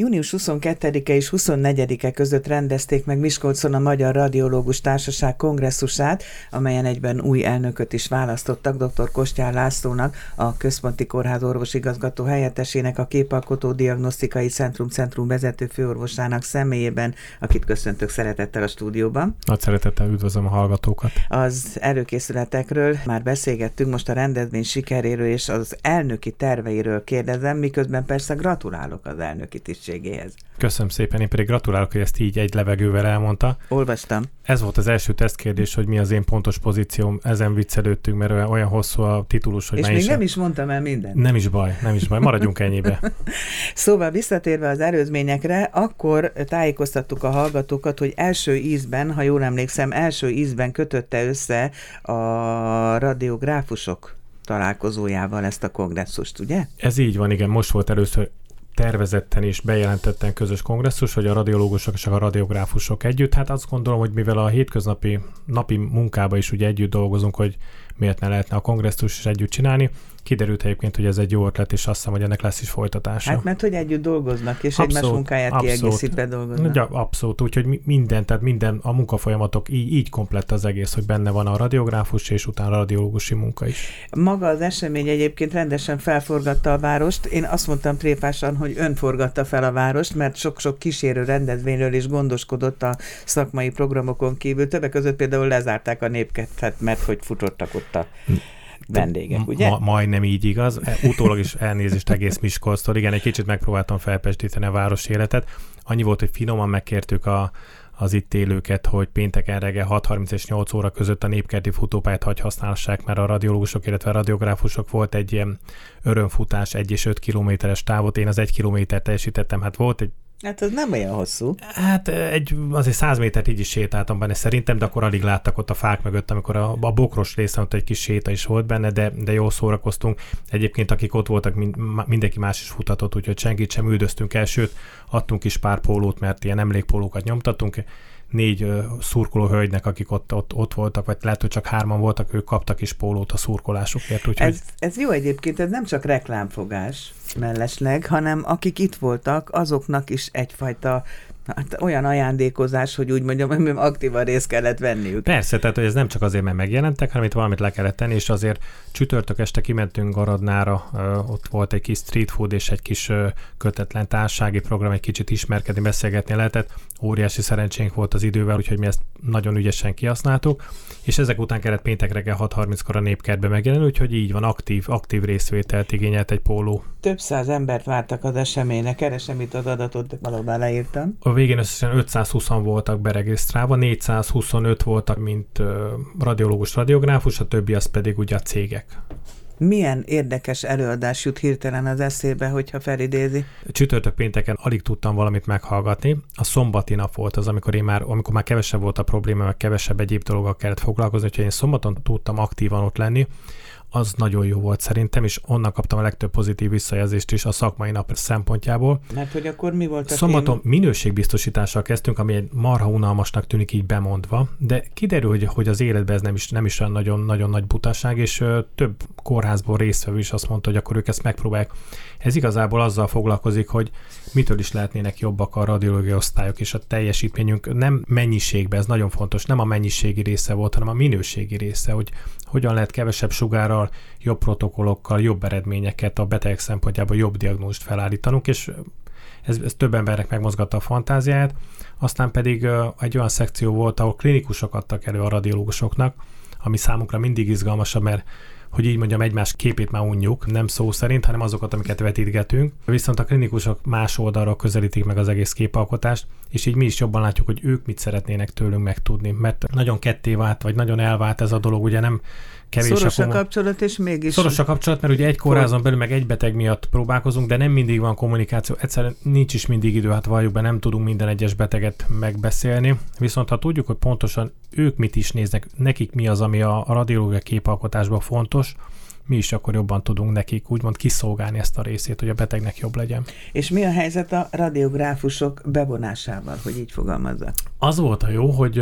Június 22-e és 24-e között rendezték meg Miskolcon a Magyar Radiológus Társaság kongresszusát, amelyen egyben új elnököt is választottak dr. Kostyár Lászlónak, a Központi Kórház orvosigazgató helyettesének, a Képalkotó Diagnosztikai Centrum Centrum vezető főorvosának személyében, akit köszöntök szeretettel a stúdióban. Nagy szeretettel üdvözlöm a hallgatókat. Az előkészületekről már beszélgettünk, most a rendezvény sikeréről és az elnöki terveiről kérdezem, miközben persze gratulálok az elnöki tisztségéhez segítségéhez. Köszönöm szépen, én pedig gratulálok, hogy ezt így egy levegővel elmondta. Olvastam. Ez volt az első tesztkérdés, hogy mi az én pontos pozícióm, ezen viccelődtünk, mert olyan, hosszú a titulus, hogy És még nem is mondtam el mindent. Nem is baj, nem is baj, maradjunk ennyibe. szóval visszatérve az előzményekre, akkor tájékoztattuk a hallgatókat, hogy első ízben, ha jól emlékszem, első ízben kötötte össze a radiográfusok találkozójával ezt a kongresszust, ugye? Ez így van, igen, most volt először tervezetten és bejelentetten közös kongresszus, hogy a radiológusok és a radiográfusok együtt. Hát azt gondolom, hogy mivel a hétköznapi napi munkába is ugye együtt dolgozunk, hogy miért ne lehetne a kongresszus is együtt csinálni, Kiderült egyébként, hogy ez egy jó ötlet, és azt hiszem, hogy ennek lesz is folytatása. Hát mert hogy együtt dolgoznak, és abszolút, egymás munkáját abszolút. kiegészítve dolgoznak. Ja, abszolút, úgyhogy minden, tehát minden, a munkafolyamatok így, így komplett az egész, hogy benne van a radiográfus, és utána radiológusi munka is. Maga az esemény egyébként rendesen felforgatta a várost. Én azt mondtam tréfásan, hogy ön forgatta fel a várost, mert sok-sok kísérő rendezvényről is gondoskodott a szakmai programokon kívül. Többek között például lezárták a népketet, mert hogy futottak ott a hm vendégek, ugye? Ma, majdnem így igaz. E, utólag is elnézést egész Miskolctól. Igen, egy kicsit megpróbáltam felpestíteni a városi életet. Annyi volt, hogy finoman megkértük a, az itt élőket, hogy pénteken reggel 6.30 és 8 óra között a népkerti futópályát hagy használhassák, mert a radiológusok, illetve a radiográfusok volt egy ilyen örömfutás, 1 és 5 kilométeres távot, én az 1 kilométer teljesítettem, hát volt egy Hát ez nem olyan hosszú. Hát egy, azért száz métert így is sétáltam benne szerintem, de akkor alig láttak ott a fák mögött, amikor a, a bokros részen ott egy kis séta is volt benne, de, de jó szórakoztunk. Egyébként akik ott voltak, mind, mindenki más is futatott, úgyhogy senkit sem üldöztünk el, sőt, adtunk is pár pólót, mert ilyen emlékpólókat nyomtattunk négy szurkoló hölgynek, akik ott, ott, ott voltak, vagy lehet, hogy csak hárman voltak, ők kaptak is pólót a szurkolásukért. Úgyhogy... Ez, ez jó egyébként, ez nem csak reklámfogás mellesleg, hanem akik itt voltak, azoknak is egyfajta hát olyan ajándékozás, hogy úgy mondjam, hogy aktívan részt kellett venniük. Persze, tehát hogy ez nem csak azért, mert megjelentek, hanem itt valamit le kellett tenni, és azért csütörtök este kimentünk Garadnára, ott volt egy kis street food és egy kis kötetlen társági program, egy kicsit ismerkedni, beszélgetni lehetett. Óriási szerencsénk volt az idővel, úgyhogy mi ezt nagyon ügyesen kihasználtuk, és ezek után kellett péntek reggel 6.30-kor a népkertbe megjelenni, úgyhogy így van, aktív, aktív részvételt igényelt egy póló. Több száz embert vártak az eseménynek, keresem itt az adatot, valóban leírtam. A végén összesen 520 voltak beregisztrálva, 425 voltak, mint radiológus, radiográfus, a többi az pedig ugye a cégek. Milyen érdekes előadás jut hirtelen az eszébe, hogyha felidézi? Csütörtök pénteken alig tudtam valamit meghallgatni. A szombati nap volt az, amikor én már, amikor már kevesebb volt a probléma, meg kevesebb egyéb dologgal kellett foglalkozni, úgyhogy én szombaton tudtam aktívan ott lenni az nagyon jó volt szerintem, és onnan kaptam a legtöbb pozitív visszajelzést is a szakmai nap szempontjából. Mert hogy akkor mi volt a Szombaton téma? minőségbiztosítással kezdtünk, ami egy marha unalmasnak tűnik így bemondva, de kiderül, hogy, hogy az életben ez nem is, nem is olyan nagyon, nagyon nagy butaság, és ö, több kórházból résztvevő is azt mondta, hogy akkor ők ezt megpróbálják. Ez igazából azzal foglalkozik, hogy mitől is lehetnének jobbak a radiológiai osztályok, és a teljesítményünk nem mennyiségben, ez nagyon fontos, nem a mennyiségi része volt, hanem a minőségi része, hogy hogyan lehet kevesebb sugárral, jobb protokollokkal, jobb eredményeket a beteg szempontjából jobb diagnóst felállítanunk, és ez, ez több embernek megmozgatta a fantáziáját. Aztán pedig egy olyan szekció volt, ahol klinikusok adtak elő a radiológusoknak, ami számunkra mindig izgalmasabb, mert hogy így mondjam, egymás képét már unjuk, nem szó szerint, hanem azokat, amiket vetítgetünk. Viszont a klinikusok más oldalra közelítik meg az egész képalkotást, és így mi is jobban látjuk, hogy ők mit szeretnének tőlünk megtudni, mert nagyon ketté vált, vagy nagyon elvált ez a dolog, ugye nem kevés Szoros a, a kapcsolat, és mégis... Szoros a kapcsolat, mert ugye egy kórházon belül meg egy beteg miatt próbálkozunk, de nem mindig van kommunikáció. Egyszerűen nincs is mindig idő, hát valljuk be, nem tudunk minden egyes beteget megbeszélni. Viszont ha tudjuk, hogy pontosan ők mit is néznek, nekik mi az, ami a, a radiológia képalkotásban fontos, mi is akkor jobban tudunk nekik úgymond kiszolgálni ezt a részét, hogy a betegnek jobb legyen. És mi a helyzet a radiográfusok bevonásával, hogy így fogalmazzak? Az volt a jó, hogy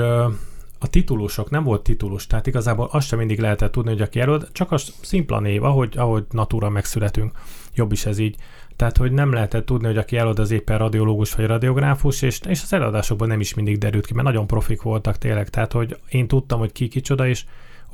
a titulusok, nem volt titulus, tehát igazából azt sem mindig lehetett tudni, hogy aki jelölt, csak a szimpla név, ahogy, ahogy natura megszületünk. jobb is ez így. Tehát, hogy nem lehetett tudni, hogy aki elad az éppen radiológus vagy radiográfus, és, és az eladásokban nem is mindig derült ki, mert nagyon profik voltak tényleg. Tehát, hogy én tudtam, hogy ki kicsoda, és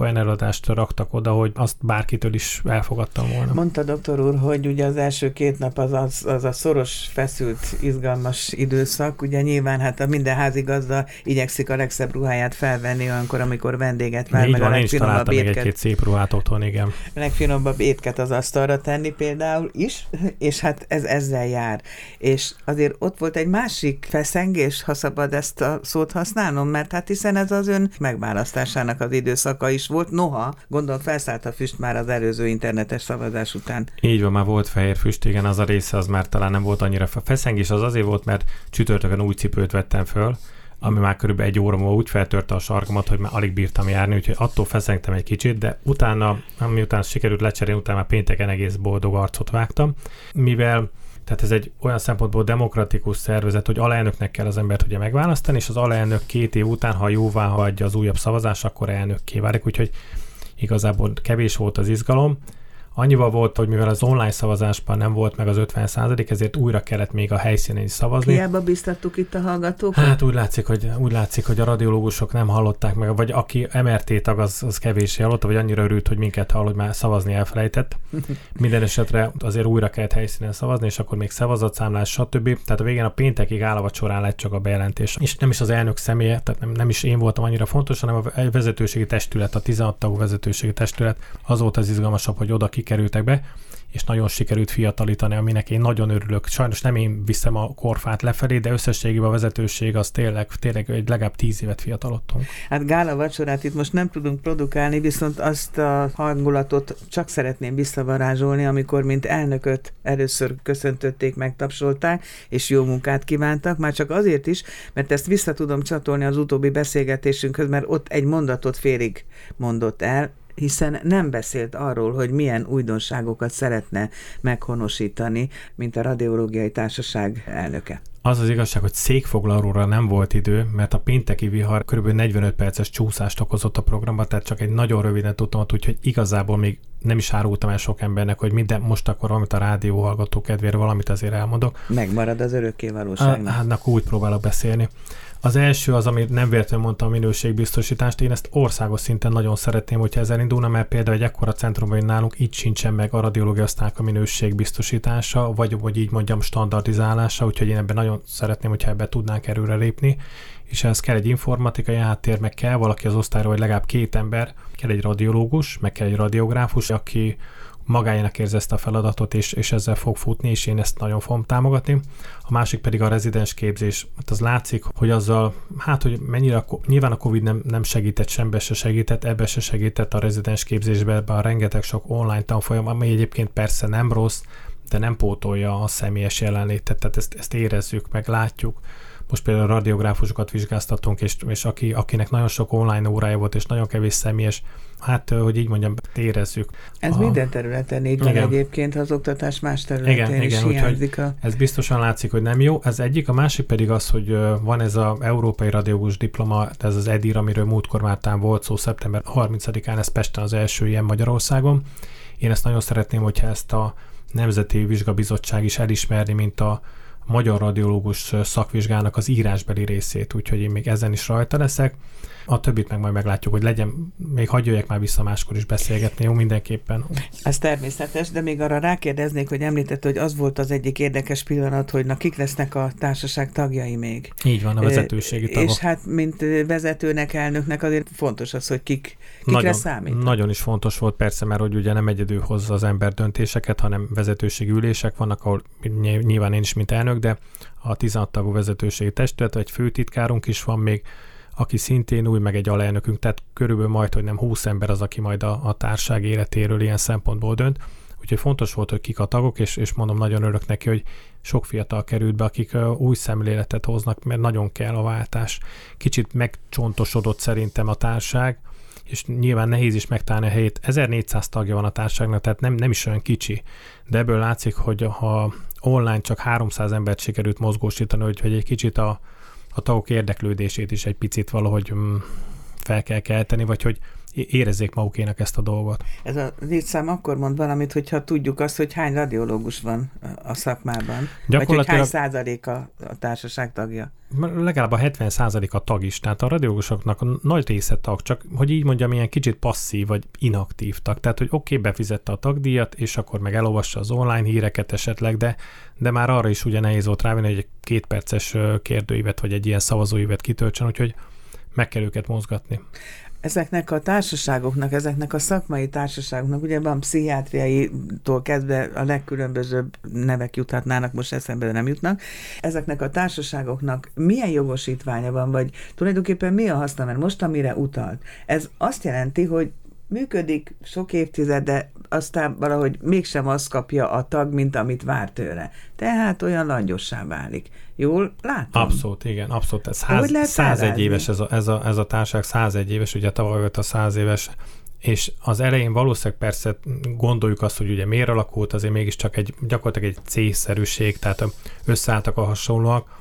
olyan eladást raktak oda, hogy azt bárkitől is elfogadtam volna. Mondta doktor úr, hogy ugye az első két nap az, az, az a szoros, feszült, izgalmas időszak. Ugye nyilván hát a minden házigazda igyekszik a legszebb ruháját felvenni olyankor, amikor vendéget vár, meg van, a legfinomabb étket. egy-két szép ruhát otthon, igen. A legfinomabb étket az asztalra tenni például is, és hát ez ezzel jár. És azért ott volt egy másik feszengés, ha szabad ezt a szót használnom, mert hát hiszen ez az ön megválasztásának az időszaka is volt, noha gondolom felszállt a füst már az előző internetes szavazás után. Így van, már volt fehér füst, igen, az a része az már talán nem volt annyira feszengés, az azért volt, mert csütörtökön új cipőt vettem föl, ami már körülbelül egy óra múlva úgy feltörte a sarkomat, hogy már alig bírtam járni, úgyhogy attól feszengtem egy kicsit, de utána, miután sikerült lecserélni, utána már pénteken egész boldog arcot vágtam, mivel tehát ez egy olyan szempontból demokratikus szervezet, hogy alelnöknek kell az embert ugye megválasztani, és az alelnök két év után, ha jóvá hagyja az újabb szavazás, akkor elnök válik, úgyhogy igazából kevés volt az izgalom. Annyival volt, hogy mivel az online szavazásban nem volt meg az 50 százalék, ezért újra kellett még a helyszínen is szavazni. Hiába biztattuk itt a hallgatókat? Hát úgy látszik, hogy, úgy látszik, hogy a radiológusok nem hallották meg, vagy aki MRT tag, az, az kevéssé hallotta, vagy annyira örült, hogy minket hall, hogy már szavazni elfelejtett. Minden esetre azért újra kellett helyszínen szavazni, és akkor még szavazatszámlás, stb. Tehát a végén a péntekig állavat során lett csak a bejelentés. És nem is az elnök személye, tehát nem, nem is én voltam annyira fontos, hanem a vezetőségi testület, a 16 tagú vezetőségi testület. Az volt az izgalmasabb, hogy oda kikerültek be, és nagyon sikerült fiatalítani, aminek én nagyon örülök. Sajnos nem én viszem a korfát lefelé, de összességében a vezetőség az tényleg, tényleg egy legalább tíz évet fiatalodtunk. Hát gála vacsorát itt most nem tudunk produkálni, viszont azt a hangulatot csak szeretném visszavarázsolni, amikor mint elnököt először köszöntötték, megtapsolták, és jó munkát kívántak, már csak azért is, mert ezt vissza tudom csatolni az utóbbi beszélgetésünkhöz, mert ott egy mondatot félig mondott el, hiszen nem beszélt arról, hogy milyen újdonságokat szeretne meghonosítani, mint a Radiológiai Társaság elnöke. Az az igazság, hogy székfoglalóra nem volt idő, mert a pénteki vihar kb. 45 perces csúszást okozott a programba, tehát csak egy nagyon röviden tudtam, úgyhogy igazából még nem is árultam el sok embernek, hogy minden most akkor valamit a rádió hallgató kedvére valamit azért elmondok. Megmarad az örökké valóságnak. Hát, úgy próbálok beszélni. Az első az, amit nem véletlenül mondtam, a minőségbiztosítást. Én ezt országos szinten nagyon szeretném, hogyha ez elindulna, mert például egy ekkora centrumban, hogy nálunk itt sincsen meg a radiológia a minőségbiztosítása, vagy, vagy így mondjam standardizálása, úgyhogy én ebben nagyon szeretném, hogyha ebbe tudnánk erőre lépni és ehhez kell egy informatikai háttér, meg kell valaki az osztályról, hogy legalább két ember, kell egy radiológus, meg kell egy radiográfus, aki magájának érzi ezt a feladatot, és, és ezzel fog futni, és én ezt nagyon fogom támogatni. A másik pedig a rezidens képzés. Hát az látszik, hogy azzal, hát, hogy mennyire, nyilván a Covid nem, nem segített, sembe se segített, ebbe se segített a rezidens képzésbe, ebben a rengeteg sok online tanfolyam, ami egyébként persze nem rossz, de nem pótolja a személyes jelenlétet, tehát ezt, ezt érezzük, meg látjuk most például radiográfusokat vizsgáztatunk, és, és aki, akinek nagyon sok online órája volt, és nagyon kevés személyes, hát, hogy így mondjam, érezzük. Ez a... minden területen így van egyébként, az oktatás más területén igen, is igen, hiányzik a... Ez biztosan látszik, hogy nem jó. Ez egyik, a másik pedig az, hogy van ez az Európai Radiológus Diploma, ez az EDIR, amiről múltkor már volt szó, szeptember 30-án, ez Pesten az első ilyen Magyarországon. Én ezt nagyon szeretném, hogyha ezt a Nemzeti Vizsgabizottság is elismerni, mint a magyar radiológus szakvizsgának az írásbeli részét, úgyhogy én még ezen is rajta leszek. A többit meg majd meglátjuk, hogy legyen, még hagyjuk már vissza máskor is beszélgetni, jó, mindenképpen. Ez természetes, de még arra rákérdeznék, hogy említett, hogy az volt az egyik érdekes pillanat, hogy na kik lesznek a társaság tagjai még. Így van, a vezetőségi tagok. És hát, mint vezetőnek, elnöknek azért fontos az, hogy kik, kikre nagyon, számít. Nagyon is fontos volt persze, mert hogy ugye nem egyedül hozza az ember döntéseket, hanem vezetőségi ülések vannak, ahol nyilván én is, mint elnök, de a 16 tagú vezetőségi testület, egy főtitkárunk is van még, aki szintén új, meg egy alelnökünk, tehát körülbelül majd, hogy nem 20 ember az, aki majd a, a társág életéről ilyen szempontból dönt. Úgyhogy fontos volt, hogy kik a tagok, és, és mondom, nagyon örök neki, hogy sok fiatal került be, akik új szemléletet hoznak, mert nagyon kell a váltás. Kicsit megcsontosodott szerintem a társág, és nyilván nehéz is megtalálni a helyét. 1400 tagja van a társágnak, tehát nem, nem is olyan kicsi, de ebből látszik, hogy ha online csak 300 embert sikerült mozgósítani, hogy, hogy egy kicsit a, a tagok érdeklődését is egy picit valahogy mm, fel kell kelteni, vagy hogy érezzék magukének ezt a dolgot. Ez a létszám akkor mond valamit, hogyha tudjuk azt, hogy hány radiológus van a szakmában, vagy hogy hány százalék a, társaság tagja. Legalább a 70 százalék a tag is, tehát a radiológusoknak a nagy része tag, csak hogy így mondjam, ilyen kicsit passzív vagy inaktív tag. Tehát, hogy oké, okay, befizette a tagdíjat, és akkor meg elolvassa az online híreket esetleg, de, de már arra is ugye nehéz volt rávenni, hogy egy két perces kérdőívet, vagy egy ilyen szavazóívet kitöltsön, úgyhogy meg kell őket mozgatni ezeknek a társaságoknak, ezeknek a szakmai társaságoknak, ugye van pszichiátriai-tól kezdve a legkülönbözőbb nevek juthatnának, most eszembe de nem jutnak, ezeknek a társaságoknak milyen jogosítványa van, vagy tulajdonképpen mi a haszna, mert most amire utalt, ez azt jelenti, hogy működik sok évtized, de aztán valahogy mégsem azt kapja a tag, mint amit vár tőle. Tehát olyan langyossá válik. Jól látom? Abszolút, igen, abszolút. Ez ház, 101 éves ez a, ez, a, ez a társaság, 101 éves, ugye tavaly volt a 100 éves és az elején valószínűleg persze gondoljuk azt, hogy ugye miért alakult, azért mégiscsak egy, gyakorlatilag egy célszerűség, tehát összeálltak a hasonlóak.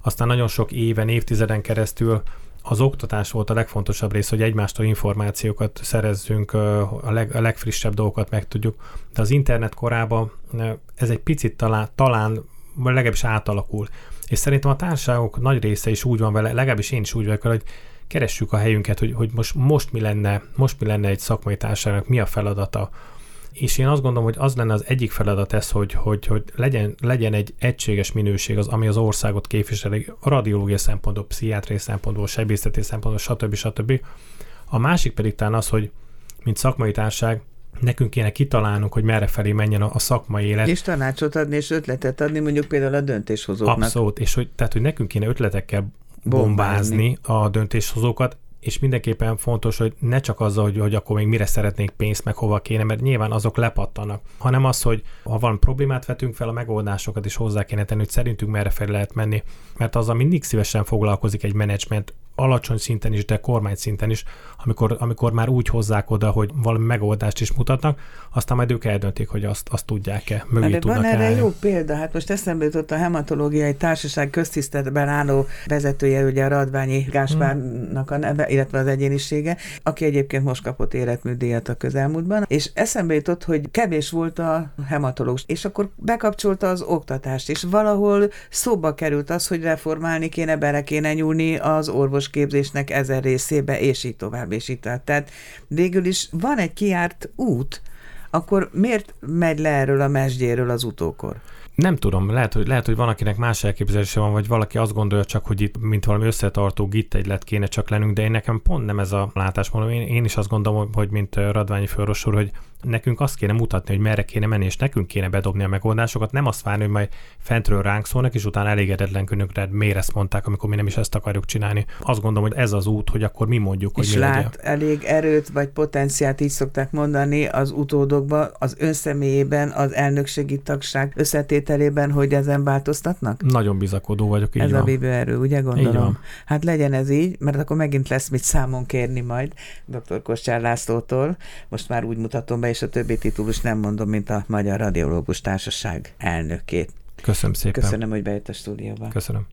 Aztán nagyon sok éven, évtizeden keresztül az oktatás volt a legfontosabb rész, hogy egymástól információkat szerezzünk, a, leg, a legfrissebb dolgokat megtudjuk, de az internet korában ez egy picit talán, talán legalábbis átalakul. És szerintem a társaságok nagy része is úgy van vele, legalábbis én is úgy vagyok hogy keressük a helyünket, hogy, hogy most, most, mi lenne, most mi lenne egy szakmai társaságnak, mi a feladata, és én azt gondolom, hogy az lenne az egyik feladat ez, hogy, hogy, hogy legyen, legyen egy egységes minőség, az, ami az országot képviseli, a radiológia szempontból, pszichiátriai szempontból, sebészeti szempontból, stb. stb. A másik pedig talán az, hogy mint szakmai társág, nekünk kéne kitalálnunk, hogy merre felé menjen a, a szakmai élet. És tanácsot adni, és ötletet adni mondjuk például a döntéshozóknak. Abszolút, és hogy, tehát, hogy nekünk kéne ötletekkel bombázni, bombázni a döntéshozókat, és mindenképpen fontos, hogy ne csak azzal, hogy, hogy akkor még mire szeretnénk pénzt, meg hova kéne, mert nyilván azok lepattanak, hanem az, hogy ha van problémát vetünk fel, a megoldásokat is hozzá kéne tenni, hogy szerintünk merre fel lehet menni, mert azzal mindig szívesen foglalkozik egy menedzsment, alacsony szinten is, de kormány szinten is, amikor, amikor már úgy hozzák oda, hogy valami megoldást is mutatnak, aztán majd ők eldöntik, hogy azt, azt tudják-e, mögé de tudnak van erre állni. jó példa, hát most eszembe jutott a hematológiai társaság köztiszteletben álló vezetője, ugye a Radványi Gáspárnak a neve, illetve az egyénisége, aki egyébként most kapott életműdíjat a közelmúltban, és eszembe jutott, hogy kevés volt a hematológus, és akkor bekapcsolta az oktatást, és valahol szóba került az, hogy reformálni kéne, bele kéne nyúlni az orvosképzésnek ezer részébe, és így tovább, és így tovább. Tehát végül is van egy kiárt út, akkor miért megy le erről a mesdjéről az utókor? Nem tudom, lehet hogy, lehet, hogy van, akinek más elképzelése van, vagy valaki azt gondolja csak, hogy itt, mint valami összetartó git egylet kéne csak lennünk, de én nekem pont nem ez a látásmódom. Én, én is azt gondolom, hogy mint Radványi Főros úr, hogy nekünk azt kéne mutatni, hogy merre kéne menni, és nekünk kéne bedobni a megoldásokat, nem azt várni, hogy majd fentről ránk szólnak, és utána elégedetlenkedünk rá, miért ezt mondták, amikor mi nem is ezt akarjuk csinálni. Azt gondolom, hogy ez az út, hogy akkor mi mondjuk, hogy és mi lát legyen. elég erőt vagy potenciált, így szokták mondani az utódokba, az önszemélyében, az elnökségi tagság összetételében, hogy ezen változtatnak? Nagyon bizakodó vagyok, így Ez van. a vívő erő, ugye gondolom? Hát legyen ez így, mert akkor megint lesz mit számon kérni majd dr. Kossár Lászlótól. Most már úgy mutatom be, és a többi titulus nem mondom, mint a Magyar Radiológus Társaság elnökét. Köszönöm szépen. Köszönöm, hogy bejött a stúdióba. Köszönöm.